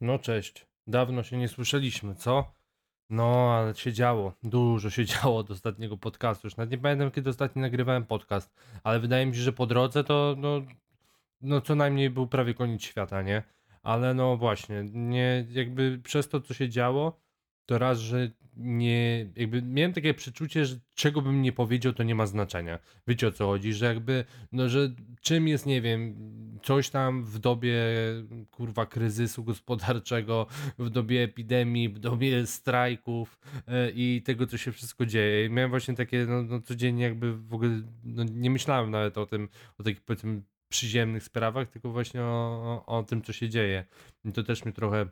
No cześć. Dawno się nie słyszeliśmy, co? No, ale się działo. Dużo się działo od ostatniego podcastu. Już nawet nie pamiętam, kiedy ostatnio nagrywałem podcast, ale wydaje mi się, że po drodze to no, no co najmniej był prawie koniec świata, nie? Ale no właśnie, nie, jakby przez to, co się działo, to raz, że nie, jakby miałem takie przeczucie, że czego bym nie powiedział, to nie ma znaczenia. Wiecie o co chodzi, że jakby, no że czym jest, nie wiem, coś tam w dobie kurwa kryzysu gospodarczego, w dobie epidemii, w dobie strajków e, i tego, co się wszystko dzieje. I miałem właśnie takie, no, no codziennie jakby w ogóle, no, nie myślałem nawet o tym, o takich powiedzmy przyziemnych sprawach, tylko właśnie o, o, o tym, co się dzieje. I to też mnie trochę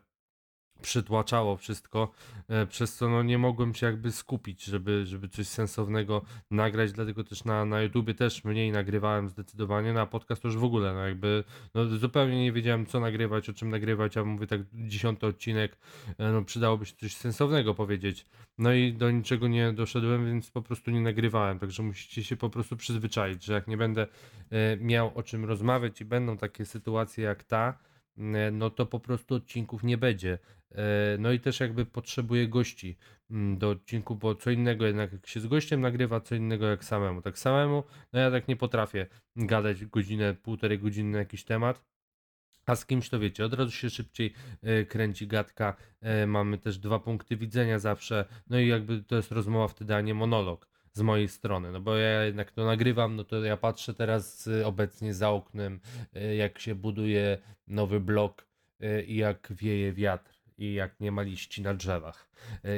przytłaczało wszystko, e, przez co no nie mogłem się jakby skupić, żeby, żeby coś sensownego nagrać, dlatego też na, na YouTubie też mniej nagrywałem zdecydowanie, na podcast to już w ogóle, no jakby no zupełnie nie wiedziałem co nagrywać, o czym nagrywać, a mówię tak dziesiąty odcinek, e, no przydałoby się coś sensownego powiedzieć, no i do niczego nie doszedłem, więc po prostu nie nagrywałem, także musicie się po prostu przyzwyczaić, że jak nie będę e, miał o czym rozmawiać i będą takie sytuacje jak ta, no to po prostu odcinków nie będzie. E, no i też jakby potrzebuję gości do odcinku, bo co innego jednak jak się z gościem nagrywa, co innego jak samemu. Tak samemu, no ja tak nie potrafię gadać godzinę, półtorej godziny na jakiś temat. A z kimś to wiecie, od razu się szybciej e, kręci gadka. E, mamy też dwa punkty widzenia zawsze. No i jakby to jest rozmowa wtedy, a nie monolog z mojej strony. No bo ja jednak to nagrywam, no to ja patrzę teraz obecnie za oknem, jak się buduje nowy blok i jak wieje wiatr i jak nie ma liści na drzewach.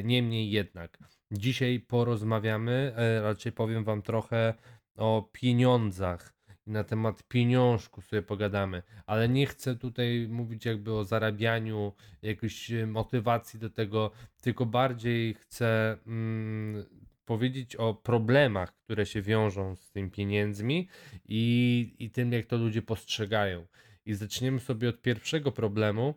Niemniej jednak, dzisiaj porozmawiamy, raczej powiem Wam trochę o pieniądzach i na temat pieniążku sobie pogadamy, ale nie chcę tutaj mówić jakby o zarabianiu, jakiejś motywacji do tego, tylko bardziej chcę mm, powiedzieć o problemach, które się wiążą z tymi pieniędzmi i, i tym, jak to ludzie postrzegają. I zaczniemy sobie od pierwszego problemu,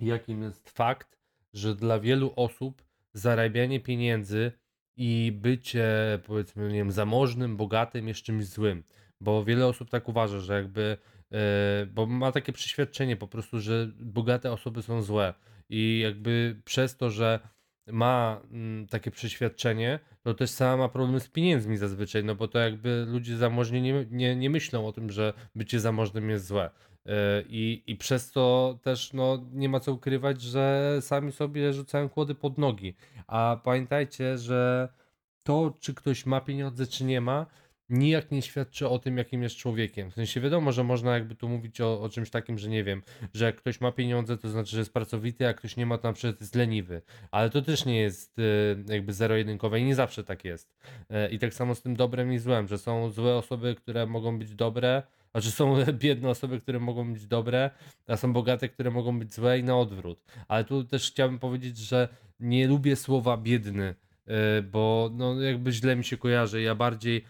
jakim jest fakt, że dla wielu osób zarabianie pieniędzy i bycie, powiedzmy, nie wiem, zamożnym, bogatym jest czymś złym. Bo wiele osób tak uważa, że jakby, yy, bo ma takie przeświadczenie po prostu, że bogate osoby są złe. I jakby przez to, że ma mm, takie przeświadczenie, to też sama ma problem z pieniędzmi zazwyczaj, no bo to jakby ludzie zamożni nie, nie, nie myślą o tym, że bycie zamożnym jest złe. E, I, I przez to też no, nie ma co ukrywać, że sami sobie rzucają kłody pod nogi. A pamiętajcie, że to, czy ktoś ma pieniądze, czy nie ma, nijak nie świadczy o tym, jakim jest człowiekiem. W sensie wiadomo, że można jakby tu mówić o, o czymś takim, że nie wiem, że jak ktoś ma pieniądze, to znaczy, że jest pracowity, a ktoś nie ma, to na przykład jest leniwy. Ale to też nie jest e, jakby zero-jedynkowe i nie zawsze tak jest. E, I tak samo z tym dobrem i złem, że są złe osoby, które mogą być dobre, znaczy są biedne osoby, które mogą być dobre, a są bogate, które mogą być złe i na odwrót. Ale tu też chciałbym powiedzieć, że nie lubię słowa biedny, e, bo no jakby źle mi się kojarzy. Ja bardziej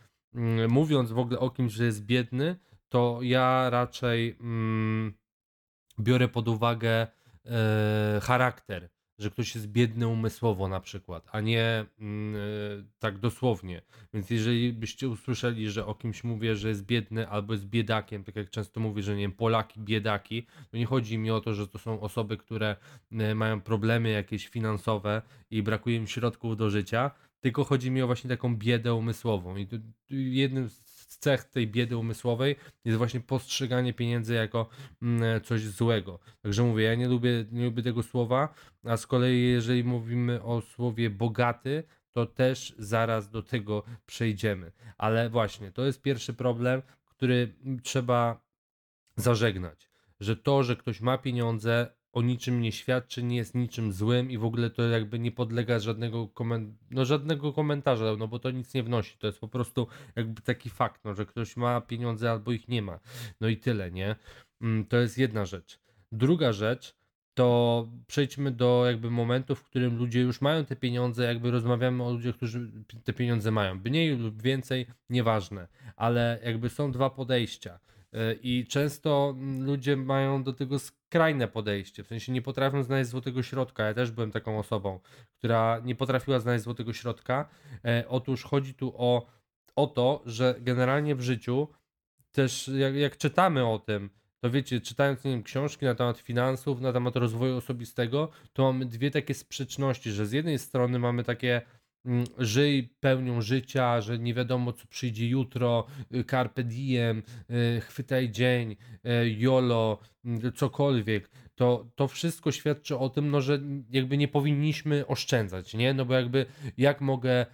mówiąc w ogóle o kimś, że jest biedny, to ja raczej mm, biorę pod uwagę e, charakter że ktoś jest biedny umysłowo na przykład, a nie mm, e, tak dosłownie. Więc jeżeli byście usłyszeli, że o kimś mówię, że jest biedny albo jest biedakiem, tak jak często mówię, że nie wiem, Polaki, biedaki, to nie chodzi mi o to, że to są osoby, które e, mają problemy jakieś finansowe i brakuje im środków do życia, tylko chodzi mi o właśnie taką biedę umysłową. I jednym z cech tej biedy umysłowej jest właśnie postrzeganie pieniędzy jako mm, coś złego. Także mówię, ja nie lubię, nie lubię tego słowa, a z kolei jeżeli mówimy o słowie bogaty, to też zaraz do tego przejdziemy. Ale właśnie, to jest pierwszy problem, który trzeba zażegnać. Że to, że ktoś ma pieniądze, o niczym nie świadczy, nie jest niczym złym i w ogóle to jakby nie podlega żadnego, komen no żadnego komentarza, no bo to nic nie wnosi. To jest po prostu jakby taki fakt, no, że ktoś ma pieniądze albo ich nie ma. No i tyle, nie? Mm, to jest jedna rzecz. Druga rzecz, to przejdźmy do jakby momentu, w którym ludzie już mają te pieniądze, jakby rozmawiamy o ludziach, którzy te pieniądze mają. Mniej lub więcej, nieważne, ale jakby są dwa podejścia. E, I często ludzie mają do tego skrajne podejście, w sensie nie potrafią znaleźć złotego środka. Ja też byłem taką osobą, która nie potrafiła znaleźć złotego środka. E, otóż chodzi tu o, o to, że generalnie w życiu też jak, jak czytamy o tym, to wiecie, czytając nie wiem, książki na temat finansów, na temat rozwoju osobistego, to mamy dwie takie sprzeczności, że z jednej strony mamy takie żyj pełnią życia, że nie wiadomo co przyjdzie jutro, y, carpe diem, y, chwytaj dzień, y, YOLO, mm, cokolwiek, to, to wszystko świadczy o tym, no, że jakby nie powinniśmy oszczędzać, nie? No bo jakby jak mogę mm,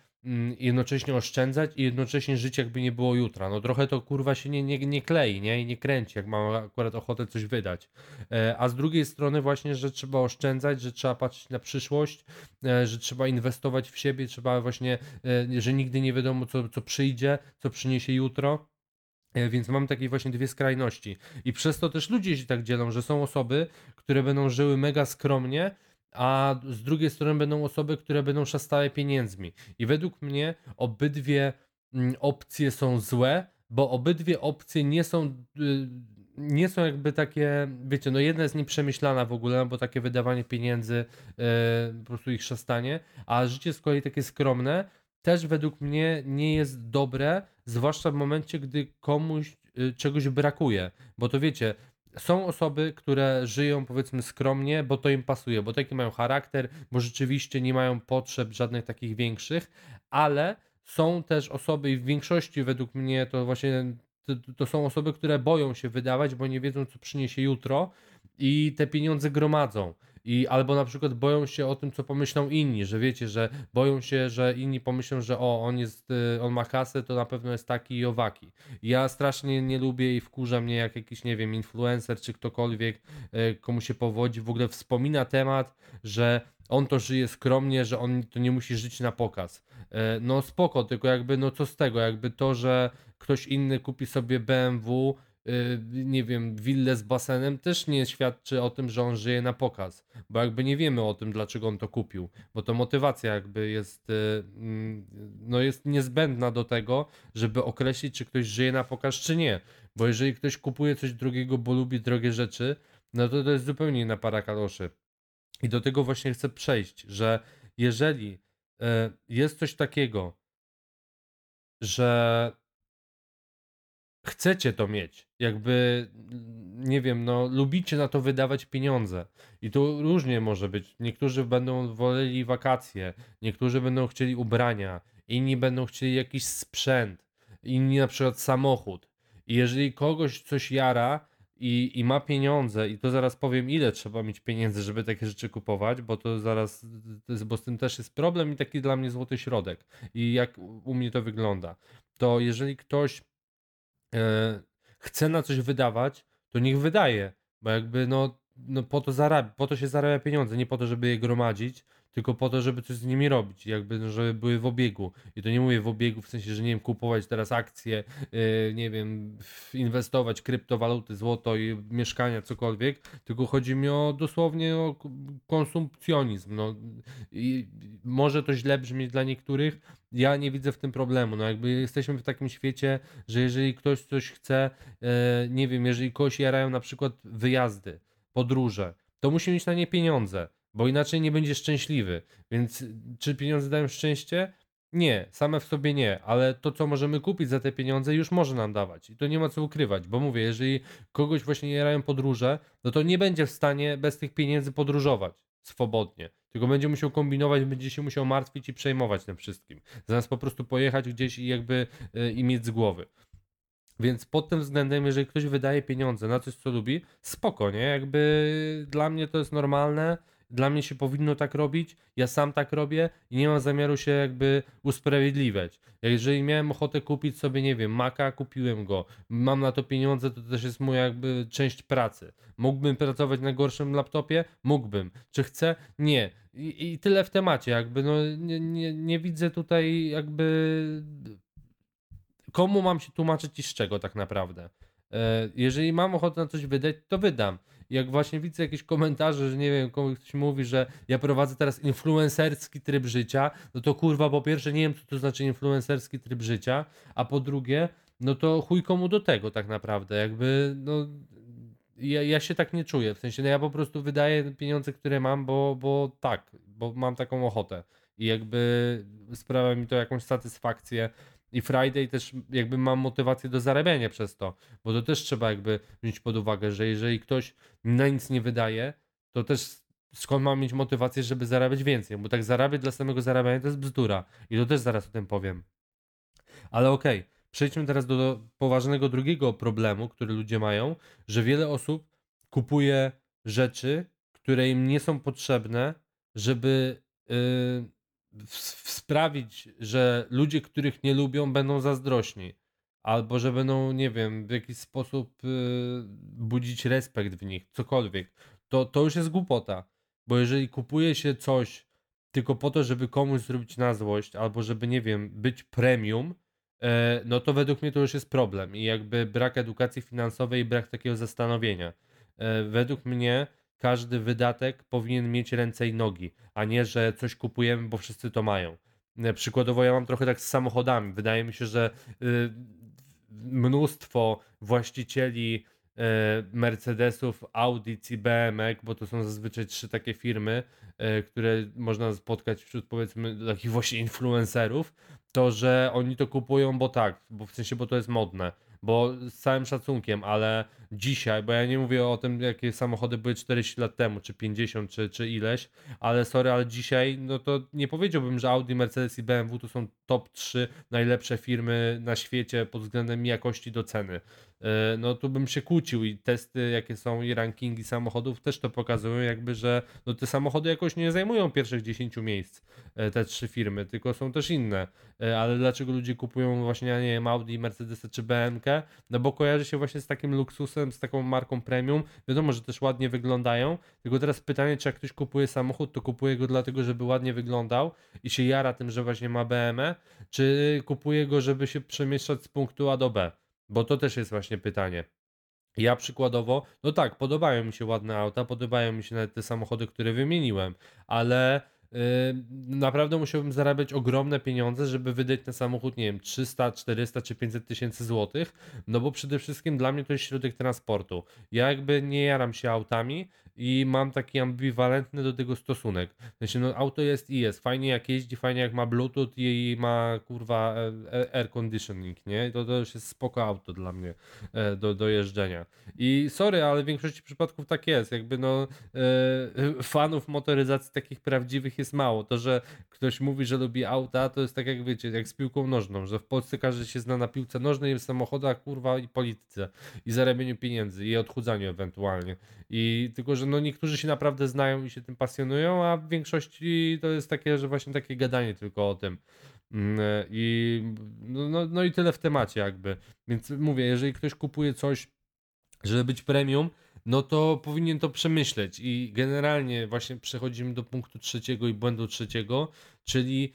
jednocześnie oszczędzać i jednocześnie żyć jakby nie było jutra. No trochę to kurwa się nie, nie, nie klei, nie? I nie kręci, jak mam akurat ochotę coś wydać. E, a z drugiej strony właśnie, że trzeba oszczędzać, że trzeba patrzeć na przyszłość, e, że trzeba inwestować w siebie, trzeba właśnie, e, że nigdy nie wiadomo co, co przyjdzie, co przyniesie jutro. Więc mam takie właśnie dwie skrajności. I przez to też ludzie się tak dzielą, że są osoby, które będą żyły mega skromnie, a z drugiej strony będą osoby, które będą szastały pieniędzmi. I według mnie obydwie mm, opcje są złe, bo obydwie opcje nie są. y, Nie są jakby takie, wiecie, no jedna jest nieprzemyślana w ogóle, bo takie wydawanie pieniędzy, e, po prostu ich szastanie, a życie z kolei takie skromne, też według mnie nie jest dobre, zwłaszcza w momencie, gdy komuś y, czegoś brakuje. Bo to wiecie, są osoby, które żyją powiedzmy skromnie, bo to im pasuje, bo taki mają charakter, bo rzeczywiście nie mają potrzeb żadnych takich większych, ale są też osoby i w większości według mnie to właśnie to, to są osoby, które boją się wydawać, bo nie wiedzą, co przyniesie jutro i te pieniądze gromadzą. I albo na przykład boją się o tym, co pomyślą inni, że wiecie, że boją się, że inni pomyślą, że o, on jest, y, on ma kasę, to na pewno jest taki i owaki. Ja strasznie nie lubię i wkurza mnie, jak jakiś, nie wiem, influencer czy ktokolwiek, y, komu się powodzi, w ogóle wspomina temat, że on to żyje skromnie, że on to nie musi żyć na pokaz. Y, No spoko, tylko jakby, no co z tego, jakby to, że ktoś inny kupi sobie BMW, nie wiem, willę z basenem też nie świadczy o tym, że on żyje na pokaz, bo jakby nie wiemy o tym, dlaczego on to kupił, bo to motywacja jakby jest, y, mm, no jest niezbędna do tego, żeby określić, czy ktoś żyje na pokaz, czy nie, bo jeżeli ktoś kupuje coś drugiego, bo lubi drogie rzeczy, no to to jest zupełnie inna para kaloszy. I do tego właśnie chcę przejść, że jeżeli e, jest coś takiego, że chcecie to mieć, jakby mm, nie wiem, no lubicie na to wydawać pieniądze i tu różnie może być. Niektórzy będą woleli wakacje, niektórzy będą chcieli ubrania, inni będą chcieli jakiś sprzęt, inni na przykład samochód. I jeżeli kogoś coś jara i, i ma pieniądze, i to zaraz powiem, ile trzeba mieć pieniędzy, żeby takie rzeczy kupować, bo to zaraz, to bo z tym też jest problem i taki dla mnie złoty środek. I jak u mnie to wygląda, to jeżeli ktoś chce na coś wydawać, to niech wydaje, bo jakby no, no po to zarabia, po to się zarabia pieniądze, nie po to, żeby je gromadzić, tylko po to, żeby coś z nimi robić, jakby no, żeby były w obiegu. I to nie mówię w obiegu w sensie, że nie wiem, kupować teraz akcje, yy, nie wiem, inwestować kryptowaluty, złoto i mieszkania, cokolwiek, tylko chodzi mi o dosłownie o konsumpcjonizm. No. I może to źle brzmieć dla niektórych, ja nie widzę w tym problemu. No jakby jesteśmy w takim świecie, że jeżeli ktoś coś chce, e, nie wiem, jeżeli kogoś jarają na przykład wyjazdy, podróże, to musi mieć na nie pieniądze, bo inaczej nie będzie szczęśliwy. Więc czy pieniądze dają szczęście? Nie, same w sobie nie, ale to, co możemy kupić za te pieniądze, już może nam dawać. I to nie ma co ukrywać, bo mówię, jeżeli kogoś właśnie jarają podróże, no to nie będzie w stanie bez tych pieniędzy podróżować swobodnie. Tylko będzie musiał kombinować, będzie się musiał martwić i przejmować tym wszystkim. Zamiast po prostu pojechać gdzieś i jakby y, i mieć z głowy. Więc pod tym względem, jeżeli ktoś wydaje pieniądze na coś, co lubi, spoko, nie? Jakby dla mnie to jest normalne, dla mnie się powinno tak robić, ja sam tak robię i nie mam zamiaru się jakby usprawiedliwiać. Jeżeli miałem ochotę kupić sobie, nie wiem, Maca, kupiłem go, mam na to pieniądze, to też jest moja jakby część pracy. Mógłbym pracować na gorszym laptopie? Mógłbym. Czy chcę? Nie. I, i tyle w temacie, jakby no nie, nie, nie widzę tutaj jakby komu mam się tłumaczyć i z czego tak naprawdę. E, Jeżeli mam ochotę na coś wydać, to wydam. Jak właśnie widzę jakieś komentarze, że nie wiem, komuś ktoś mówi, że ja prowadzę teraz influencerski tryb życia, no to kurwa, po pierwsze nie wiem, co to znaczy influencerski tryb życia, a po drugie, no to chuj komu do tego tak naprawdę, jakby, no ja, ja się tak nie czuję, w sensie, no ja po prostu wydaję pieniądze, które mam, bo, bo tak, bo mam taką ochotę i jakby sprawia mi to jakąś satysfakcję, I Friday też jakby mam motywację do zarabiania przez to, bo to też trzeba jakby wziąć pod uwagę, że jeżeli ktoś na nic nie wydaje, to też skąd mam mieć motywację, żeby zarabiać więcej, bo tak zarabiać dla samego zarabiania to jest bzdura i to też zaraz o tym powiem. Ale okej, okay. przejdźmy teraz do, poważnego drugiego problemu, który ludzie mają, że wiele osób kupuje rzeczy, które im nie są potrzebne, żeby yy, sprawić, że ludzie, których nie lubią, będą zazdrośni. Albo że będą, nie wiem, w jakiś sposób yy, budzić respekt w nich, cokolwiek. To, to już jest głupota. Bo jeżeli kupuje się coś tylko po to, żeby komuś zrobić na złość, albo żeby, nie wiem, być premium, e, no to według mnie to już jest problem. I jakby brak edukacji finansowej i brak takiego zastanowienia. E, według mnie każdy wydatek powinien mieć ręce i nogi, a nie, że coś kupujemy, bo wszyscy to mają. E, przykładowo ja mam trochę tak z samochodami. Wydaje mi się, że y, mnóstwo właścicieli e, Mercedesów, Audi i BMW, bo to są zazwyczaj trzy takie firmy, e, które można spotkać wśród powiedzmy takich właśnie influencerów, to że oni to kupują, bo tak, bo w sensie, bo to jest modne bo z całym szacunkiem, ale dzisiaj, bo ja nie mówię o tym, jakie samochody były 40 lat temu, czy 50, czy, czy ileś, ale sorry, ale dzisiaj, no to nie powiedziałbym, że Audi, Mercedes i BMW to są top 3 najlepsze firmy na świecie pod względem jakości do ceny. E, no tu bym się kłócił i testy, jakie są i rankingi samochodów też to pokazują, jakby, że no te samochody jakoś nie zajmują pierwszych 10 miejsc, e, te trzy firmy, tylko są też inne. E, ale dlaczego ludzie kupują właśnie, nie wiem, Audi, Mercedes czy BMK? No bo kojarzy się właśnie z takim luksusem, z taką marką premium. Wiadomo, że też ładnie wyglądają, tylko teraz pytanie, czy jak ktoś kupuje samochód, to kupuje go dlatego, żeby ładnie wyglądał i się jara tym, że właśnie ma BMW, czy kupuje go, żeby się przemieszczać z punktu A do B? Bo to też jest właśnie pytanie. Ja przykładowo, no tak, podobają mi się ładne auta, podobają mi się nawet te samochody, które wymieniłem, ale naprawdę musiałbym zarabiać ogromne pieniądze, żeby wydać na samochód, nie wiem, 300, 400 czy 500 tysięcy złotych, no bo przede wszystkim dla mnie to jest środek transportu. Ja jakby nie jaram się autami i mam taki ambiwalentny do tego stosunek. Znaczy, no auto jest i jest, fajnie jak jeździ, fajnie jak ma bluetooth i ma kurwa e, e, air conditioning, nie? To, to już jest spoko auto dla mnie e, do, do jeżdżenia. I sorry, ale w większości przypadków tak jest, jakby no fanów motoryzacji takich prawdziwych jest mało. To, że ktoś mówi, że lubi auta, to jest tak jak wiecie, jak z piłką nożną, że w Polsce każdy się zna na piłce nożnej, w samochodach, kurwa i polityce i zarabianiu pieniędzy i odchudzaniu ewentualnie. I tylko, że no niektórzy się naprawdę znają i się tym pasjonują, a w większości to jest takie, że właśnie takie gadanie tylko o tym. Mm, I no, no, no i tyle w temacie jakby. Więc mówię, jeżeli ktoś kupuje coś, żeby być premium, no to powinien to przemyśleć. I generalnie właśnie przechodzimy do punktu trzeciego i błędu trzeciego, czyli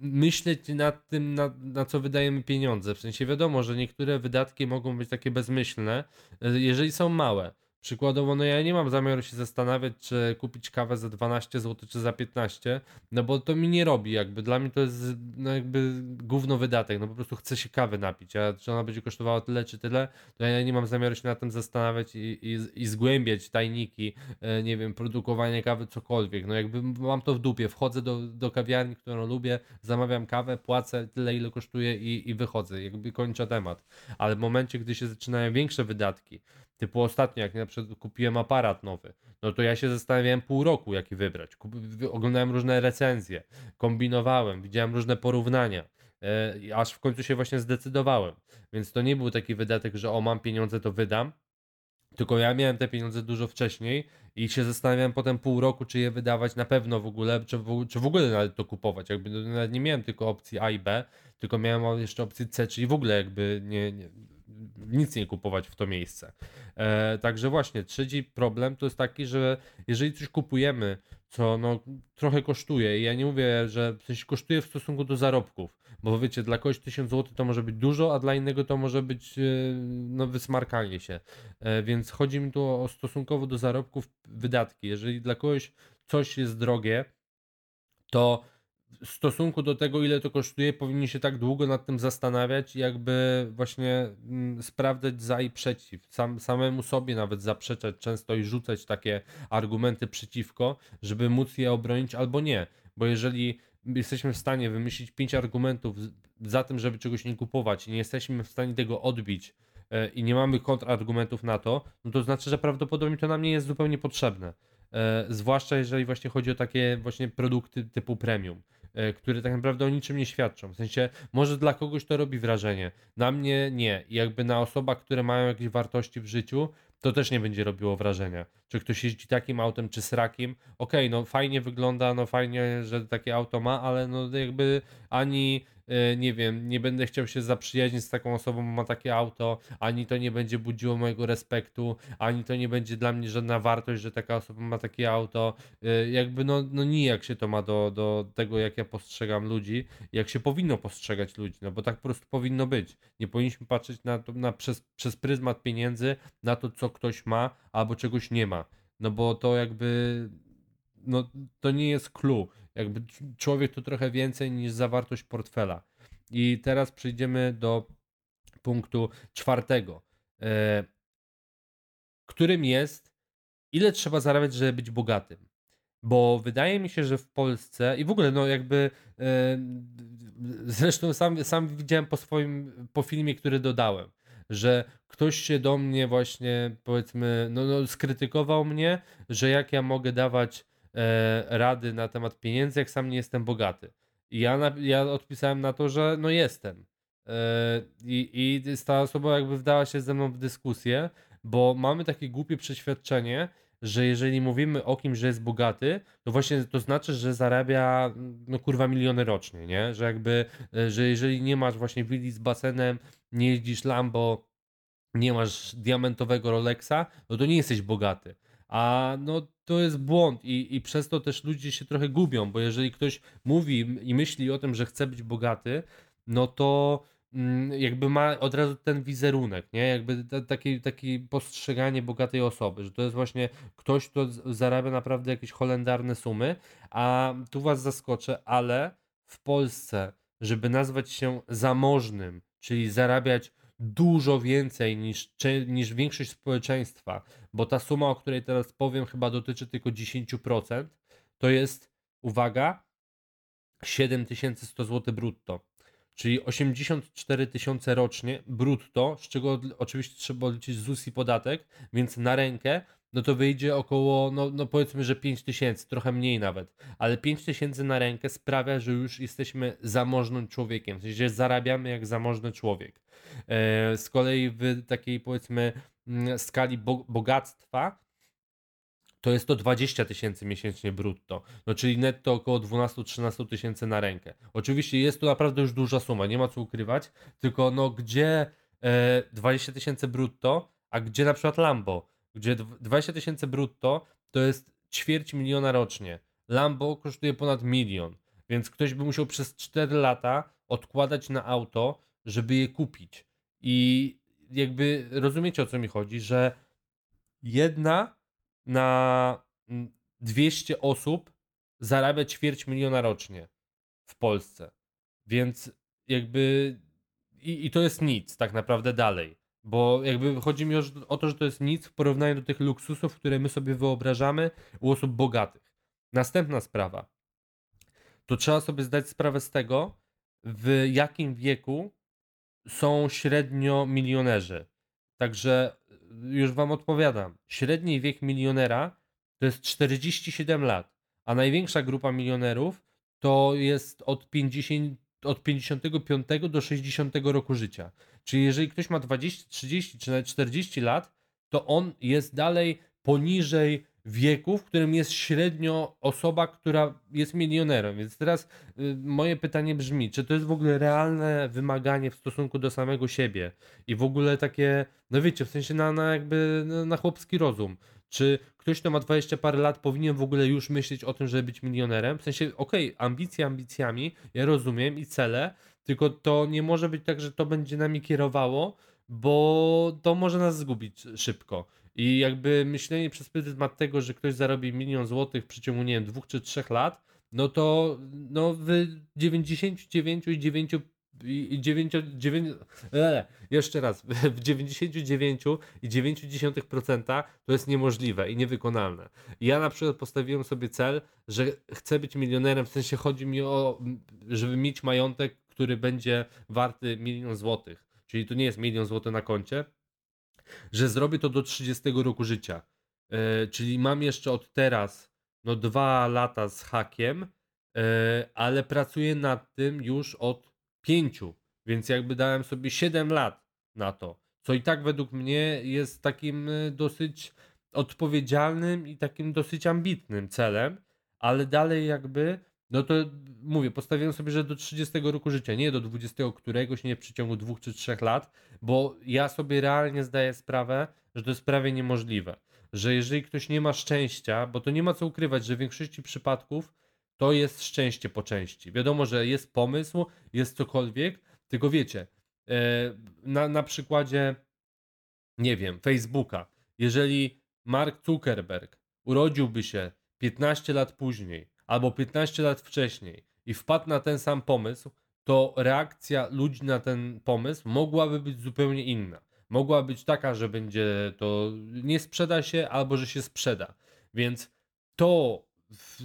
myśleć nad tym, na, na co wydajemy pieniądze. W sensie wiadomo, że niektóre wydatki mogą być takie bezmyślne, jeżeli są małe. Przykładowo, no ja nie mam zamiaru się zastanawiać, czy kupić kawę za 12 zł, czy za 15, no bo to mi nie robi, jakby. Dla mnie to jest no jakby gówno wydatek, no po prostu chcę się kawy napić, a czy ona będzie kosztowała tyle, czy tyle, to ja nie mam zamiaru się na tym zastanawiać i, i, i zgłębiać tajniki, e, nie wiem, produkowanie kawy, cokolwiek, no jakby mam to w dupie, wchodzę do, do kawiarni, którą lubię, zamawiam kawę, płacę tyle, ile kosztuje i, i wychodzę, jakby kończę temat, ale w momencie, gdy się zaczynają większe wydatki, Typu ostatnio, jak na przykład kupiłem aparat nowy, no to ja się zastanawiałem pół roku, jaki wybrać. Kup oglądałem różne recenzje, kombinowałem, widziałem różne porównania, e, aż w końcu się właśnie zdecydowałem. Więc to nie był taki wydatek, że o mam pieniądze, to wydam. Tylko ja miałem te pieniądze dużo wcześniej i się zastanawiałem potem pół roku, czy je wydawać na pewno w ogóle, czy w, czy w ogóle nawet to kupować. Jakby no, nawet nie miałem tylko opcji A i B, tylko miałem jeszcze opcję C, czyli w ogóle jakby nie, nie nic nie kupować w to miejsce. E, także właśnie, trzeci problem to jest taki, że jeżeli coś kupujemy, co no, trochę kosztuje, i ja nie mówię, że coś kosztuje w stosunku do zarobków, bo wiecie, dla kogoś 1000 zł to może być dużo, a dla innego to może być e, no, wysmarkanie się. E, więc chodzi mi tu o stosunkowo do zarobków wydatki. Jeżeli dla kogoś coś jest drogie, to w stosunku do tego, ile to kosztuje, powinni się tak długo nad tym zastanawiać, jakby właśnie mm, sprawdzać za i przeciw. Sam, samemu sobie nawet zaprzeczać często i rzucać takie argumenty przeciwko, żeby móc je obronić albo nie. Bo jeżeli jesteśmy w stanie wymyślić pięć argumentów za tym, żeby czegoś nie kupować i nie jesteśmy w stanie tego odbić e, i nie mamy kontrargumentów na to, no to znaczy, że prawdopodobnie to nam nie jest zupełnie potrzebne. E, zwłaszcza jeżeli właśnie chodzi o takie właśnie produkty typu premium, które tak naprawdę o niczym nie świadczą. W sensie, może dla kogoś to robi wrażenie, na mnie nie. I jakby na osobach, które mają jakieś wartości w życiu, to też nie będzie robiło wrażenia. Czy ktoś jeździ takim autem, czy srakim, okej, no fajnie wygląda, no fajnie, że takie auto ma, ale no jakby ani e, nie wiem, nie będę chciał się zaprzyjaźnić z taką osobą, ma takie auto, ani to nie będzie budziło mojego respektu, ani to nie będzie dla mnie żadna wartość, że taka osoba ma takie auto. E, Jakby no, no nijak się to ma do, do tego, jak ja postrzegam ludzi, jak się powinno postrzegać ludzi, no bo tak po prostu powinno być. Nie powinniśmy patrzeć na to na, przez, przez pryzmat pieniędzy, na to, co ktoś ma, albo czegoś nie ma. No bo to jakby no to nie jest clue. Jakby człowiek to trochę więcej niż zawartość portfela. I teraz przejdziemy do punktu czwartego, e, którym jest ile trzeba zarabiać, żeby być bogatym. Bo wydaje mi się, że w Polsce i w ogóle, no jakby e, zresztą sam, sam widziałem po swoim, po filmie, który dodałem, że ktoś się do mnie właśnie powiedzmy, no, no skrytykował mnie, że jak ja mogę dawać rady na temat pieniędzy, jak sam nie jestem bogaty. I ja, na, ja odpisałem na to, że no jestem. E, I, I ta osoba jakby wdała się ze mną w dyskusję, bo mamy takie głupie przeświadczenie, że jeżeli mówimy o kimś, że jest bogaty, to właśnie to znaczy, że zarabia no kurwa miliony rocznie, nie? Że jakby, e, że jeżeli nie masz właśnie willi z basenem, nie jeździsz Lambo, nie masz diamentowego Rolexa, no to nie jesteś bogaty. A no to jest błąd i, i przez to też ludzie się trochę gubią, bo jeżeli ktoś mówi i myśli o tym, że chce być bogaty, no to mm, jakby ma od razu ten wizerunek, nie? Jakby ta- taki, postrzeganie bogatej osoby, że to jest właśnie ktoś, kto zarabia naprawdę jakieś holendarne sumy, a tu was zaskoczę, ale w Polsce, żeby nazwać się zamożnym, czyli zarabiać dużo więcej niż, niż większość społeczeństwa, bo ta suma, o której teraz powiem, chyba dotyczy tylko 10%, to jest, uwaga, 7100 zł brutto. Czyli 84 tysiące rocznie brutto, z czego oczywiście trzeba odliczyć ZUS i podatek, więc na rękę, no to wyjdzie około, no, no powiedzmy, że 5 tysięcy, trochę mniej nawet, ale 5 tysięcy na rękę sprawia, że już jesteśmy zamożnym człowiekiem, w sensie że zarabiamy jak zamożny człowiek. E, z kolei w takiej powiedzmy mm, skali bo bogactwa, to jest to 20 tysięcy miesięcznie brutto. No czyli netto około 12-13 tysięcy na rękę. Oczywiście jest to naprawdę już duża suma, nie ma co ukrywać, tylko no gdzie e, 20 tysięcy brutto, a gdzie na przykład Lambo, gdzie dw- 20 tysięcy brutto to jest ćwierć miliona rocznie. Lambo kosztuje ponad milion, więc ktoś by musiał przez 4 lata odkładać na auto, żeby je kupić. I jakby rozumiecie o co mi chodzi, że jedna na mm, 200 osób zarabia ćwierć miliona rocznie w Polsce. Więc jakby i, i to jest nic tak naprawdę dalej. Bo jakby chodzi mi o, o to, że to jest nic w porównaniu do tych luksusów, które my sobie wyobrażamy u osób bogatych. Następna sprawa. To trzeba sobie zdać sprawę z tego, w jakim wieku są średnio milionerzy. Także y, już wam odpowiadam. Średni wiek milionera to jest 47 lat, a największa grupa milionerów to jest od 50, od 55 do 60 roku życia. Czyli jeżeli ktoś ma 20, 30 czy nawet 40 lat, to on jest dalej poniżej wieku, w którym jest średnio osoba, która jest milionerem. Więc teraz y, moje pytanie brzmi, czy to jest w ogóle realne wymaganie w stosunku do samego siebie i w ogóle takie, no wiecie, w sensie na, na jakby na, na chłopski rozum. Czy ktoś, kto ma 20 parę lat, powinien w ogóle już myśleć o tym, żeby być milionerem? W sensie, okej, ambicje ambicjami, ja rozumiem i cele, tylko to nie może być tak, że to będzie nami kierowało, bo to może nas zgubić szybko. I jakby myślenie przez pryzmat tego, że ktoś zarobi milion złotych w przeciągu, nie wiem, dwóch czy trzech lat, no to no w 99,9 i, i 9, 9, e, jeszcze raz, w 99,9% to jest niemożliwe i niewykonalne. Ja na przykład postawiłem sobie cel, że chcę być milionerem, w sensie chodzi mi o, żeby mieć majątek, który będzie warty milion złotych. Czyli to nie jest milion złotych na koncie, że zrobię to do 30 roku życia. E, czyli mam jeszcze od teraz no dwa lata z hakiem, e, ale pracuję nad tym już od pięciu, więc jakby dałem sobie 7 lat na to, co i tak według mnie jest takim e, dosyć odpowiedzialnym i takim dosyć ambitnym celem, ale dalej jakby, no to mówię, postawiłem sobie, że do 30 roku życia, nie do 20 któregoś, nie w przeciągu dwóch czy trzech lat, bo ja sobie realnie zdaję sprawę, że to jest prawie niemożliwe. Że jeżeli ktoś nie ma szczęścia, bo to nie ma co ukrywać, że w większości przypadków to jest szczęście po części. Wiadomo, że jest pomysł, jest cokolwiek, tylko wiecie, e, na, na przykładzie, nie wiem, Facebooka, jeżeli Mark Zuckerberg urodziłby się 15 lat później albo 15 lat wcześniej i wpadł na ten sam pomysł, to reakcja ludzi na ten pomysł mogłaby być zupełnie inna. Mogła być taka, że będzie to nie sprzeda się, albo że się sprzeda. Więc to,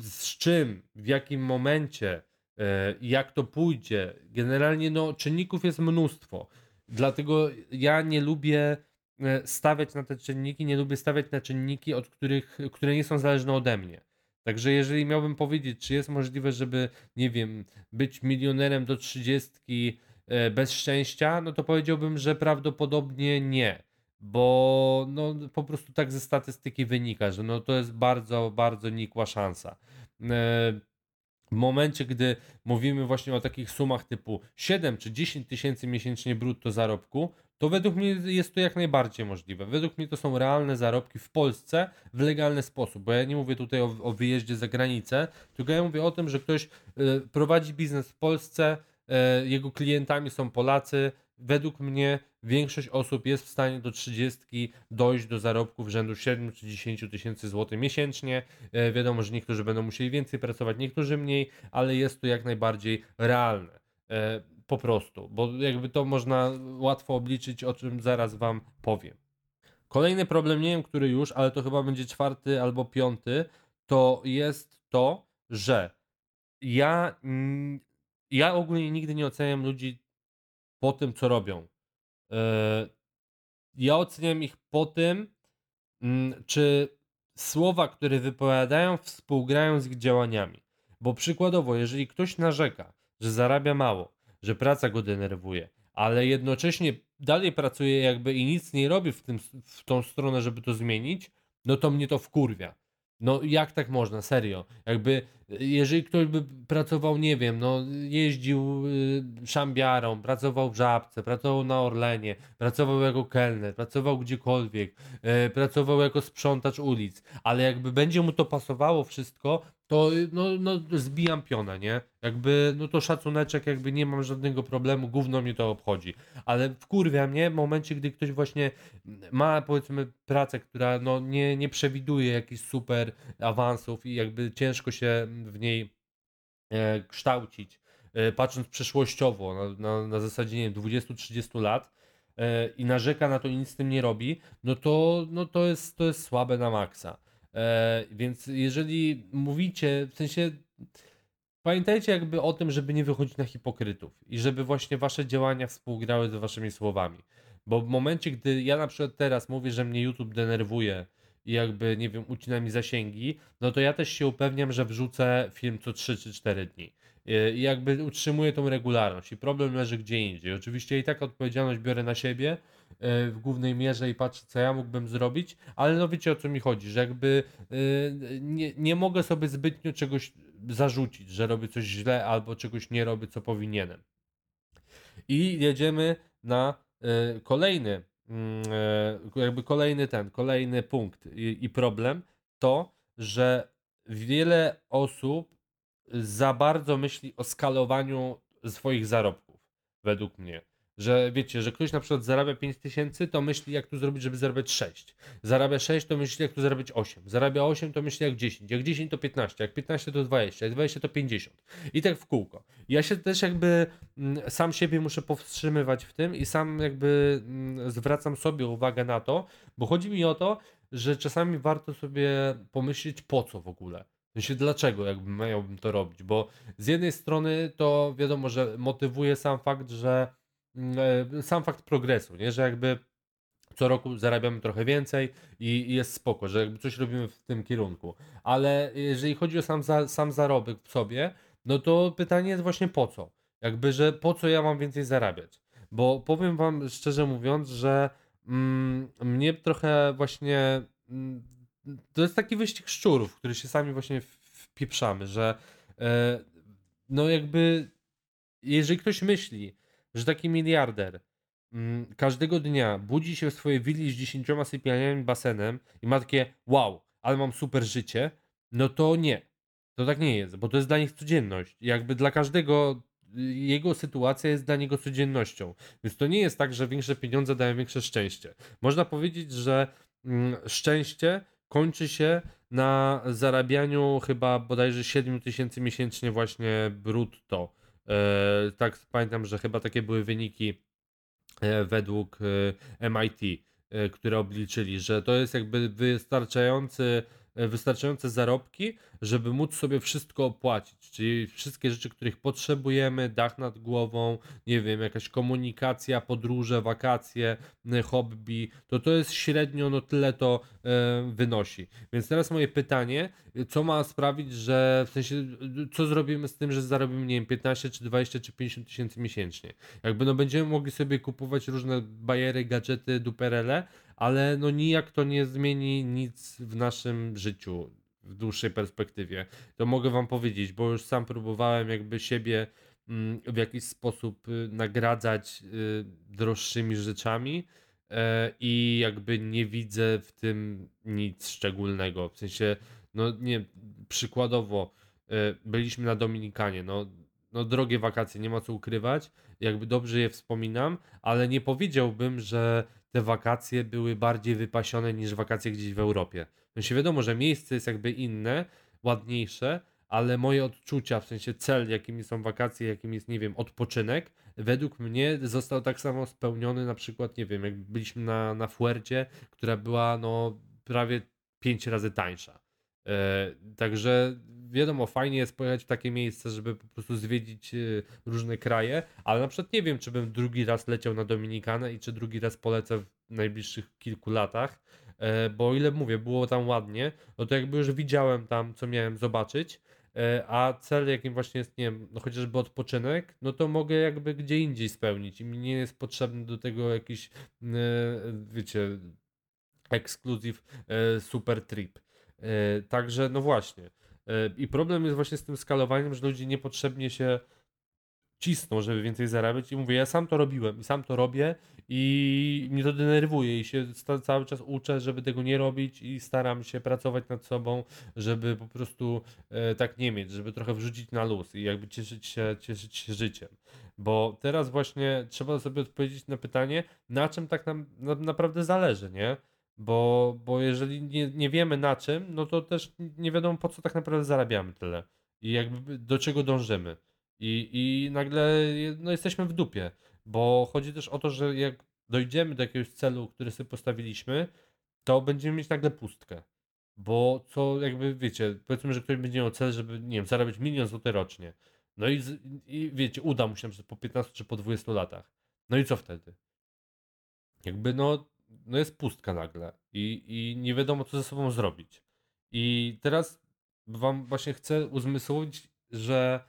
z czym, w jakim momencie, e, jak to pójdzie, generalnie no, czynników jest mnóstwo. Dlatego ja nie lubię e, stawiać na te czynniki, nie lubię stawiać na czynniki, od których, które nie są zależne ode mnie. Także jeżeli miałbym powiedzieć, czy jest możliwe, żeby, nie wiem, być milionerem do 30 e, bez szczęścia, no to powiedziałbym, że prawdopodobnie nie. Bo no, po prostu tak ze statystyki wynika, że no, to jest bardzo, bardzo nikła szansa. E, w momencie, gdy mówimy właśnie o takich sumach typu 7 czy 10 tysięcy miesięcznie brutto zarobku, to według mnie jest to jak najbardziej możliwe. Według mnie to są realne zarobki w Polsce w legalny sposób, bo ja nie mówię tutaj o, o wyjeździe za granicę, tylko ja mówię o tym, że ktoś y, prowadzi biznes w Polsce, y, jego klientami są Polacy. Według mnie większość osób jest w stanie do 30 dojść do zarobków rzędu 7 czy 10 tysięcy złotych miesięcznie. Y, wiadomo, że niektórzy będą musieli więcej pracować, niektórzy mniej, ale jest to jak najbardziej realne po prostu, bo jakby to można łatwo obliczyć, o czym zaraz Wam powiem. Kolejny problem, nie wiem który już, ale to chyba będzie czwarty albo piąty, to jest to, że ja, ja ogólnie nigdy nie oceniam ludzi po tym, co robią. E, ja oceniam ich po tym, mm, czy słowa, które wypowiadają, współgrają z ich działaniami. Bo przykładowo, jeżeli ktoś narzeka, że zarabia mało, że praca go denerwuje, ale jednocześnie dalej pracuje jakby i nic nie robi w, tym, w tą stronę, żeby to zmienić, no to mnie to wkurwia. No jak tak można, serio? Jakby, jeżeli ktoś by pracował, nie wiem, no jeździł y, szambiarą, pracował w Żabce, pracował na Orlenie, pracował jako kelner, pracował gdziekolwiek, y, pracował jako sprzątacz ulic, ale jakby będzie mu to pasowało wszystko, to no, no zbijam pionę, nie? Jakby, no to szacuneczek, jakby nie mam żadnego problemu, gówno mnie to obchodzi. Ale wkurwia mnie w momencie, gdy ktoś właśnie ma, powiedzmy, pracę, która no nie, nie przewiduje jakichś super awansów i jakby ciężko się w niej e, kształcić, e, patrząc przyszłościowo, na, na, na zasadzie, nie wiem, 20-30 lat, e, i narzeka na to i nic z tym nie robi, no to, no to, jest, to jest słabe na maksa. E, więc jeżeli mówicie, w sensie pamiętajcie jakby o tym, żeby nie wychodzić na hipokrytów i żeby właśnie wasze działania współgrały z waszymi słowami. Bo w momencie, gdy ja na przykład teraz mówię, że mnie YouTube denerwuje i jakby, nie wiem, ucina mi zasięgi, no to ja też się upewniam, że wrzucę film co 3 czy 4 dni. E, I jakby utrzymuję tą regularność i problem leży gdzie indziej. Oczywiście i tak odpowiedzialność biorę na siebie, w głównej mierze i patrzę, co ja mógłbym zrobić, ale no wiecie o co mi chodzi, że jakby e, nie, nie mogę sobie zbytnio czegoś zarzucić, że robię coś źle albo czegoś nie robię, co powinienem. I jedziemy na e, kolejny, mm, jakby kolejny ten, kolejny punkt i, i problem, to, że wiele osób za bardzo myśli o skalowaniu swoich zarobków, według mnie Że wiecie, że ktoś na przykład zarabia 5 tysięcy, to myśli jak tu zrobić, żeby zarabiać 6. Zarabia 6, to myśli jak tu zarabiać 8. Zarabia 8, to myśli jak 10. Jak 10 to 15, jak 15 to 20, jak 20 to 50. I tak w kółko. Ja się też jakby mm, sam siebie muszę powstrzymywać w tym i sam jakby mm, zwracam sobie uwagę na to, bo chodzi mi o to, że czasami warto sobie pomyśleć po co w ogóle. W sensie dlaczego jakby miałbym to robić, bo z jednej strony to wiadomo, że motywuje sam fakt, że sam fakt progresu, nie? że jakby co roku zarabiamy trochę więcej i, jest spoko, że jakby coś robimy w tym kierunku. Ale jeżeli chodzi o sam, za, sam zarobek w sobie, no to pytanie jest właśnie po co? Jakby, że po co ja mam więcej zarabiać? Bo powiem wam szczerze mówiąc, że mm, mnie trochę właśnie mm, to jest taki wyścig szczurów, który się sami właśnie wpieprzamy, że e, no jakby jeżeli ktoś myśli, że taki miliarder mm, każdego dnia budzi się w swojej willi z dziesięcioma sypialniami, basenem i ma takie wow, ale mam super życie, no to nie. To tak nie jest, bo to jest dla nich codzienność. Jakby dla każdego jego sytuacja jest dla niego codziennością. Więc to nie jest tak, że większe pieniądze dają większe szczęście. Można powiedzieć, że mm, szczęście kończy się na zarabianiu chyba bodajże 7 tysięcy miesięcznie właśnie brutto. E, tak pamiętam, że chyba takie były wyniki e, według e, MIT, które obliczyli, że to jest jakby wystarczający wystarczające zarobki, żeby móc sobie wszystko opłacić, czyli wszystkie rzeczy, których potrzebujemy, dach nad głową, nie wiem, jakaś komunikacja, podróże, wakacje, hobby, to to jest średnio, no tyle to e, wynosi. Więc teraz moje pytanie, co ma sprawić, że w sensie, co zrobimy z tym, że zarobimy, nie wiem, 15 czy 20 czy 50 tysięcy miesięcznie? Jakby no będziemy mogli sobie kupować różne bajery, gadżety, duperele, ale no nijak to nie zmieni nic w naszym życiu w dłuższej perspektywie. To mogę wam powiedzieć, bo już sam próbowałem jakby siebie mm, w jakiś sposób y, nagradzać y, droższymi rzeczami e, i jakby nie widzę w tym nic szczególnego. W sensie, no nie, przykładowo e, byliśmy na Dominikanie, no, no drogie wakacje, nie ma co ukrywać, jakby dobrze je wspominam, ale nie powiedziałbym, że te wakacje były bardziej wypasione niż wakacje gdzieś w Europie. No się wiadomo, że miejsce jest jakby inne, ładniejsze, ale moje odczucia, w sensie cel, jakimi są wakacje, jakim jest, nie wiem, odpoczynek, według mnie został tak samo spełniony, na przykład, nie wiem, jak byliśmy na, na Fuercie, która była no prawie pięć razy tańsza. E, także wiadomo, fajnie jest pojechać w takie miejsce, żeby po prostu zwiedzić e, różne kraje, ale na przykład nie wiem, czy bym drugi raz leciał na Dominikanę i czy drugi raz polecę w najbliższych kilku latach, e, bo o ile mówię, było tam ładnie, no to jakby już widziałem tam, co miałem zobaczyć, a cel jakim właśnie jest, nie wiem, no chociażby odpoczynek, no to mogę jakby gdzie indziej spełnić i mi nie jest potrzebny do tego jakiś, wiecie, ekskluzyw super trip. E, także, no właśnie. E, I problem jest właśnie z tym skalowaniem, że ludzie niepotrzebnie się cisną, żeby więcej zarabiać i mówię, ja sam to robiłem i sam to robię i mnie to denerwuje i się cały czas uczę, żeby tego nie robić i staram się pracować nad sobą, żeby po prostu e, tak nie mieć, żeby trochę wrzucić na luz i jakby cieszyć się, cieszyć się życiem. Bo teraz właśnie trzeba sobie odpowiedzieć na pytanie, na czym tak nam na, naprawdę zależy, nie? Bo, bo jeżeli nie, nie wiemy na czym, no to też nie wiadomo po co tak naprawdę zarabiamy tyle. I jakby do czego dążymy. I, i nagle no, jesteśmy w dupie. Bo chodzi też o to, że jak dojdziemy do jakiegoś celu, który sobie postawiliśmy, to będziemy mieć nagle pustkę. Bo co jakby wiecie, powiedzmy, że ktoś będzie miał cel, żeby nie wiem, zarabiać milion złotych rocznie. No i, i wiecie, uda mu się po 15 czy po 20 latach. No i co wtedy? Jakby no no jest pustka nagle i, i nie wiadomo, co ze sobą zrobić. I teraz wam właśnie chcę uzmysłowić, że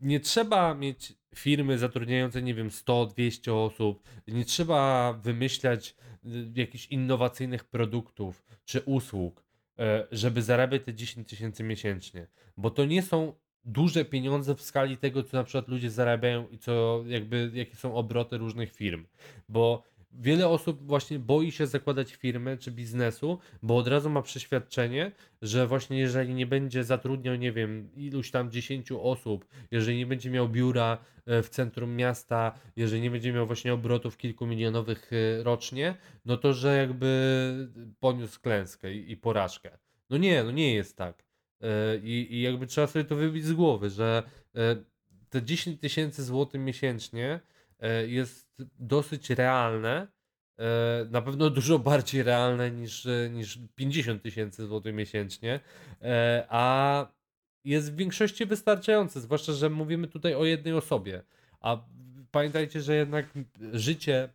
nie trzeba mieć firmy zatrudniające, nie wiem, 100-200 osób, nie trzeba wymyślać y, jakichś innowacyjnych produktów czy usług, e, żeby zarabiać te 10 tysięcy miesięcznie, bo to nie są duże pieniądze w skali tego, co na przykład ludzie zarabiają i co jakby, jakie są obroty różnych firm, bo wiele osób właśnie boi się zakładać firmy czy biznesu, bo od razu ma przeświadczenie, że właśnie jeżeli nie będzie zatrudniał, nie wiem, iluś tam 10 osób, jeżeli nie będzie miał biura e, w centrum miasta, jeżeli nie będzie miał właśnie obrotów kilkumilionowych e, rocznie, no to że jakby poniósł klęskę i, porażkę. No nie, no nie jest tak. E, I, I jakby trzeba sobie to wybić z głowy, że te 10 tysięcy złotych miesięcznie jest dosyć realne. E, na pewno dużo bardziej realne niż, e, niż 50 tysięcy złotych miesięcznie, a jest w większości wystarczające, zwłaszcza, że mówimy tutaj o jednej osobie. A pamiętajcie, że jednak życie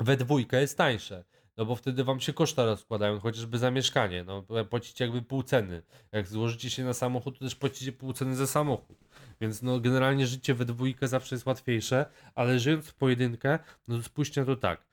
we dwójkę jest tańsze. No bo wtedy wam się koszta rozkładają, chociażby za mieszkanie. No, płacicie jakby pół ceny. Jak złożycie się na samochód, to też płacicie pół ceny za samochód. Więc no generalnie życie we dwójkę zawsze jest łatwiejsze, ale żyjąc w pojedynkę, no spójrzcie na to tak.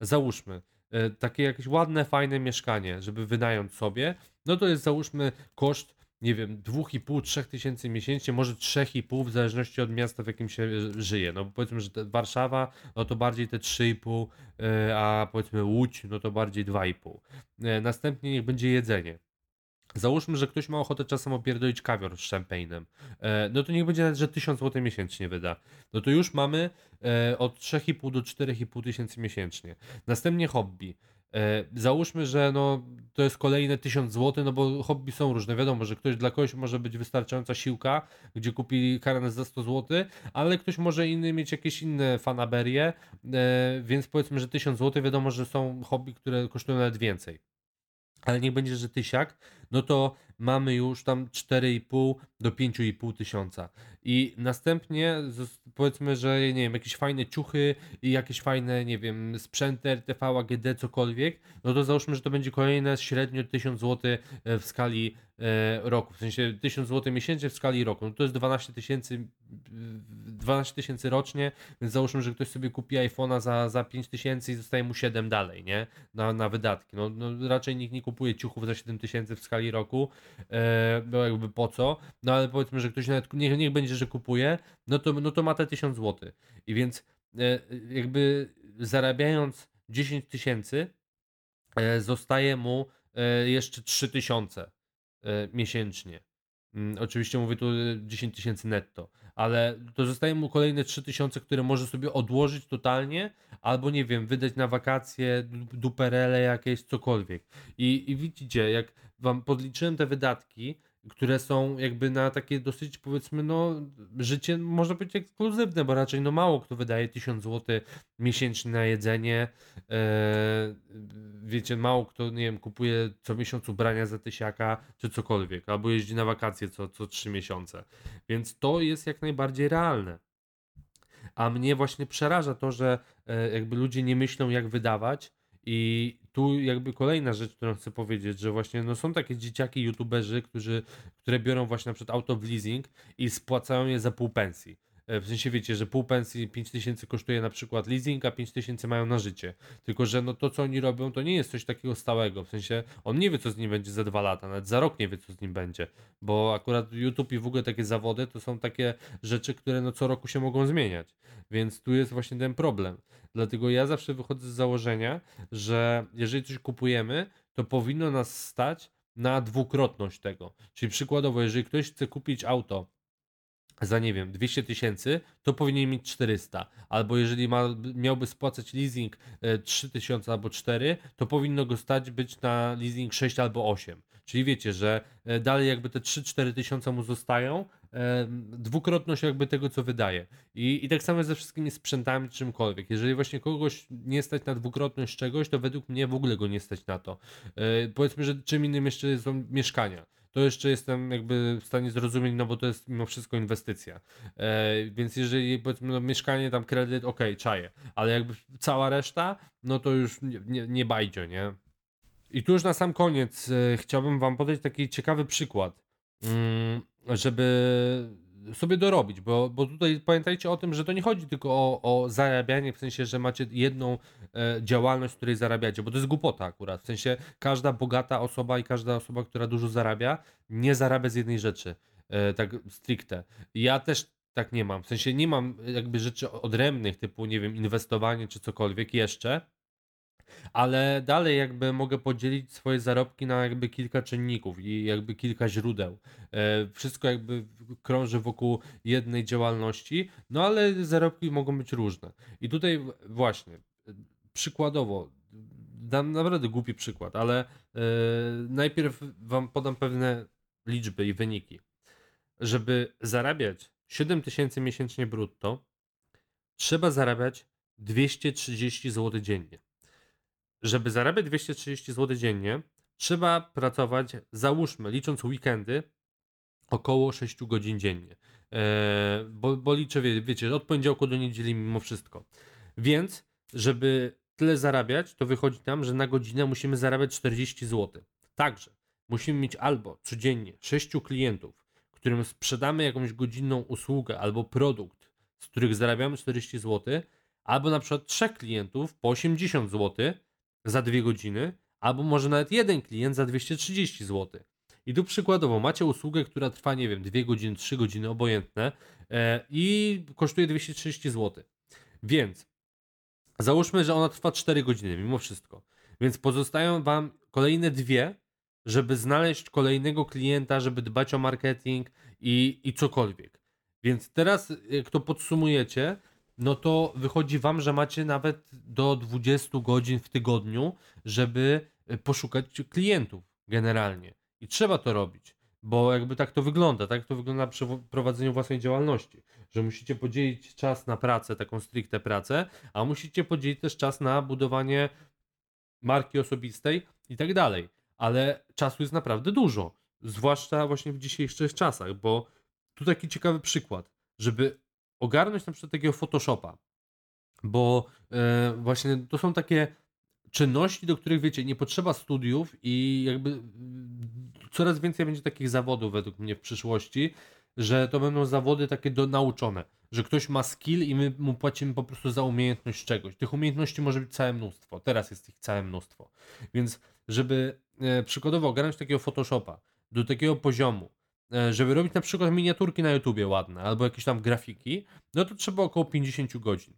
Załóżmy, e, takie jakieś ładne, fajne mieszkanie, żeby wynająć sobie, no to jest załóżmy koszt, nie wiem, 2,5-3 tysięcy miesięcznie, może 3,5 w zależności od miasta, w jakim się żyje. No powiedzmy, że Warszawa, no to bardziej te 3,5, e, a powiedzmy Łódź, no to bardziej 2,5. E, następnie niech będzie jedzenie. Załóżmy, że ktoś ma ochotę czasem opierdolić kawior z szampejnem. E, no to niech będzie nawet, że 1000 zł miesięcznie wyda. No to już mamy e, od 3,5 do 4,5 tysięcy miesięcznie. Następnie hobby. E, załóżmy, że no, to jest kolejne 1000 zł, no bo hobby są różne. Wiadomo, że ktoś dla kogoś może być wystarczająca siłka, gdzie kupi karnet za 100 zł, ale ktoś może inny mieć jakieś inne fanaberie, e, więc powiedzmy, że 1000 zł. Wiadomo, że są hobby, które kosztują nawet więcej ale niech będzie, że tysiak, no to mamy już tam 4,5 do 5,5 tysiąca. I następnie powiedzmy, że nie wiem, jakieś fajne ciuchy i jakieś fajne, nie wiem, sprzęty RTV, AGD, cokolwiek, no to załóżmy, że to będzie kolejne średnio 1000 zł e, w skali e, roku, w sensie 1000 zł miesięcznie w skali roku. No to jest 12 tysięcy 12 tysięcy rocznie, więc załóżmy, że ktoś sobie kupi iPhone'a za, za 5 tysięcy i zostaje mu 7 dalej, nie? Na, na wydatki. No, no raczej nikt nie kupuje ciuchów za 7 tysięcy w skali roku, e, bo jakby po co? No ale powiedzmy, że ktoś nawet, niech, niech będzie, że kupuje, no to, no to ma te 1000 zł. I więc e, jakby zarabiając 10 tysięcy, e, zostaje mu e, jeszcze 3000 e, miesięcznie. Mm, oczywiście mówię tu 10 tysięcy netto ale to zostaje mu kolejne 3000, które może sobie odłożyć totalnie, albo nie wiem, wydać na wakacje, duperele jakieś, cokolwiek. I, I widzicie, jak wam podliczyłem te wydatki, które są jakby na takie dosyć powiedzmy no życie może być ekskluzywne, bo raczej no mało kto wydaje 1000 zł miesięcznie na jedzenie. Eee, wiecie, mało kto, nie wiem, kupuje co miesiąc ubrania za tysiaka czy cokolwiek, albo jeździ na wakacje co, co 3 miesiące. Więc to jest jak najbardziej realne. A mnie właśnie przeraża to, że e, jakby ludzie nie myślą jak wydawać i tu jakby kolejna rzecz, którą chcę powiedzieć, że właśnie no są takie dzieciaki youtuberzy, którzy, które biorą właśnie na przykład auto w leasing i spłacają je za pół pensji. E, w sensie wiecie, że pół pensji 5 tysięcy kosztuje na przykład leasing, a 5 tysięcy mają na życie. Tylko, że no to co oni robią, to nie jest coś takiego stałego. W sensie on nie wie, co z nim będzie za dwa lata, nawet za rok nie wie, co z nim będzie. Bo akurat YouTube i w ogóle takie zawody to są takie rzeczy, które no co roku się mogą zmieniać. Więc tu jest właśnie ten problem. Dlatego ja zawsze wychodzę z założenia, że jeżeli coś kupujemy, to powinno nas stać na dwukrotność tego. Czyli przykładowo, jeżeli ktoś chce kupić auto za nie wiem 200 tysięcy, to powinien mieć 400. Albo jeżeli ma, miałby spłacać leasing 3000 e, albo 4, to powinno go stać być na leasing 6 albo 8. Czyli wiecie, że e, dalej jakby te 3-4 tysiące mu zostają, e, dwukrotność jakby tego, co wydaje. I, I tak samo ze wszystkimi sprzętami, czymkolwiek. Jeżeli właśnie kogoś nie stać na dwukrotność czegoś, to według mnie w ogóle go nie stać na to. Powiedzmy, że czym innym jeszcze są mieszkania to jeszcze jestem jakby w stanie zrozumieć, no bo to jest mimo wszystko inwestycja. E, więc jeżeli powiedzmy no, mieszkanie, tam kredyt, ok, czaję, ale jakby cała reszta, no to już nie, nie, nie nie? I tu już na sam koniec e, chciałbym wam podać taki ciekawy przykład, mm, żeby sobie dorobić, bo, bo tutaj pamiętajcie o tym, że to nie chodzi tylko o, o zarabianie, w sensie, że macie jedną działalność, w której zarabiacie, bo to jest głupota akurat, w sensie każda bogata osoba i każda osoba, która dużo zarabia, nie zarabia z jednej rzeczy, e, tak stricte. Ja też tak nie mam, w sensie nie mam jakby rzeczy odrębnych, typu, nie wiem, inwestowanie czy cokolwiek jeszcze, Ale dalej jakby mogę podzielić swoje zarobki na jakby kilka czynników i jakby kilka źródeł. E, wszystko jakby krąży wokół jednej działalności, no ale zarobki mogą być różne. I tutaj właśnie, przykładowo, dam naprawdę głupi przykład, ale yy, najpierw wam podam pewne liczby i wyniki. Żeby zarabiać 7 tysięcy miesięcznie brutto, trzeba zarabiać 230 zł dziennie. Żeby zarabiać 230 zł dziennie, trzeba pracować, załóżmy, licząc weekendy, około 6 godzin dziennie. Eee, bo, bo liczę, wie, wiecie, od poniedziałku do niedzieli mimo wszystko. Więc, żeby tyle zarabiać, to wychodzi nam, że na godzinę musimy zarabiać 40 zł. Także musimy mieć albo codziennie 6 klientów, którym sprzedamy jakąś godzinną usługę albo produkt, z których zarabiamy 40 zł, albo na przykład 3 klientów po 80 zł za 2 godziny, albo może nawet jeden klient za 230 zł. I tu przykładowo macie usługę, która trwa, nie wiem, 2 godziny, 3 godziny, obojętne e, i kosztuje 230 zł. Więc Załóżmy, że ona trwa 4 godziny, mimo wszystko. Więc pozostają wam kolejne dwie, żeby znaleźć kolejnego klienta, żeby dbać o marketing i, i cokolwiek. Więc teraz, jak to podsumujecie, no to wychodzi wam, że macie nawet do 20 godzin w tygodniu, żeby e, poszukać klientów generalnie. I trzeba to robić, bo jakby tak to wygląda, tak to wygląda przy prowadzeniu własnej działalności że musicie podzielić czas na pracę, taką stricte pracę, a musicie podzielić też czas na budowanie marki osobistej i tak dalej. Ale czasu jest naprawdę dużo, zwłaszcza właśnie w dzisiejszych czasach, bo tu taki ciekawy przykład, żeby ogarnąć na przykład takiego Photoshopa, bo e, właśnie to są takie czynności, do których wiecie, nie potrzeba studiów i jakby coraz więcej będzie takich zawodów według mnie w przyszłości, że to będą zawody takie do, nauczone, że ktoś ma skill i my mu płacimy po prostu za umiejętność czegoś. Tych umiejętności może być całe mnóstwo, teraz jest ich całe mnóstwo. Więc żeby e, przykładowo ogarnąć takiego Photoshopa do takiego poziomu, e, żeby robić na przykład miniaturki na YouTubie ładne albo jakieś tam grafiki, no to trzeba około 50 godzin.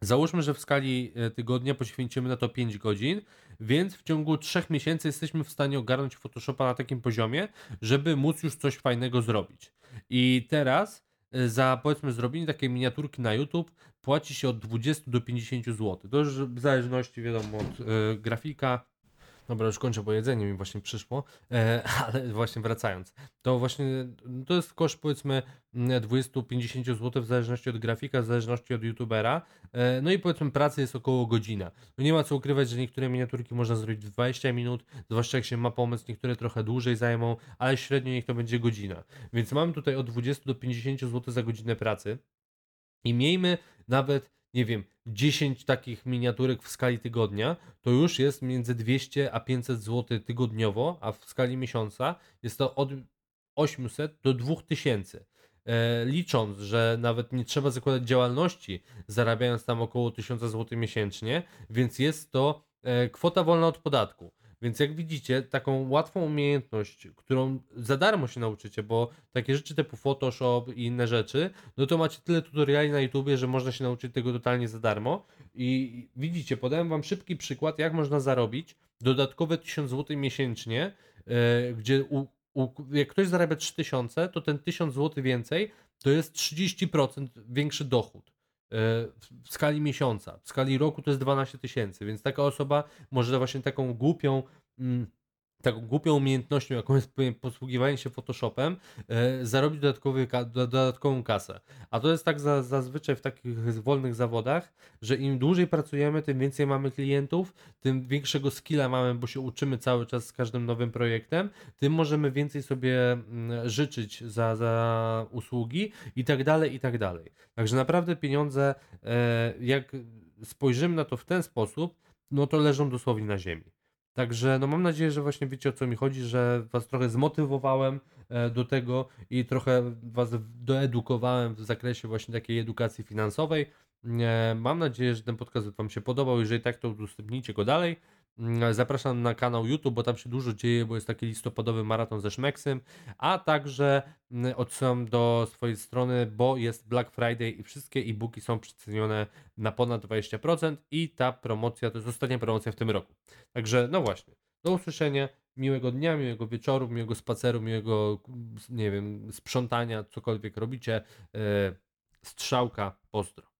Załóżmy, że w skali e, tygodnia poświęcimy na to 5 godzin, więc w ciągu 3 miesięcy jesteśmy w stanie ogarnąć Photoshopa na takim poziomie, żeby móc już coś fajnego zrobić. I teraz e, za powiedzmy zrobienie takiej miniaturki na YouTube płaci się od 20 do 50 zł. To już w zależności wiadomo od y, grafika, Dobra, już kończę, bo jedzenie mi właśnie przyszło, e, ale właśnie wracając, to właśnie to jest koszt powiedzmy 20-50 zł w zależności od grafika, w zależności od youtubera, e, no i powiedzmy pracy jest około godzina. No nie ma co ukrywać, że niektóre miniaturki można zrobić w 20 minut, zwłaszcza jak się ma pomysł, niektóre trochę dłużej zajmą, ale średnio niech to będzie godzina. Więc mamy tutaj od 20 do 50 zł za godzinę pracy i miejmy nawet nie wiem, 10 takich miniaturek w skali tygodnia, to już jest między 200 a 500 zł tygodniowo, a w skali miesiąca jest to od 800 do 2000. E, licząc, że nawet nie trzeba zakładać działalności, zarabiając tam około 1000 zł miesięcznie, więc jest to e, kwota wolna od podatku. Więc jak widzicie, taką łatwą umiejętność, którą za darmo się nauczycie, bo takie rzeczy typu Photoshop i inne rzeczy, no to macie tyle tutoriali na YouTubie, że można się nauczyć tego totalnie za darmo. I widzicie, podałem Wam szybki przykład, jak można zarobić dodatkowe 1000 zł miesięcznie, yy, gdzie u, u, jak ktoś zarabia 3000, to ten 1000 zł więcej to jest 30% większy dochód. W skali miesiąca, w skali roku to jest 12 tysięcy, więc taka osoba może właśnie taką głupią mm, taką głupią umiejętnością, jaką jest posługiwanie się Photoshopem, e, zarobić dodatkowy, dodatkową kasę. A to jest tak za, zazwyczaj w takich wolnych zawodach, że im dłużej pracujemy, tym więcej mamy klientów, tym większego skilla mamy, bo się uczymy cały czas z każdym nowym projektem, tym możemy więcej sobie mm, życzyć za, za usługi i tak dalej, i tak dalej. Także naprawdę pieniądze, e, jak spojrzymy na to w ten sposób, no to leżą dosłownie na ziemi. Także no mam nadzieję, że właśnie wiecie o co mi chodzi, że was trochę zmotywowałem e, do tego i trochę was doedukowałem w zakresie właśnie takiej edukacji finansowej. Mam nadzieję, że ten podcast Wam się podobał. Jeżeli tak, to udostępnijcie go dalej. Mm, Zapraszam na kanał YouTube, bo tam się dużo dzieje, bo jest taki listopadowy maraton ze Szmeksym, a także mm, odsyłam do swojej strony, bo jest Black Friday i wszystkie e-booki są przecenione na ponad 20% i ta promocja to jest ostatnia promocja w tym roku. Także no właśnie, do usłyszenia, miłego dnia, miłego wieczoru, miłego spaceru, miłego, nie wiem, sprzątania, cokolwiek robicie. E, Strzałka, pozdro.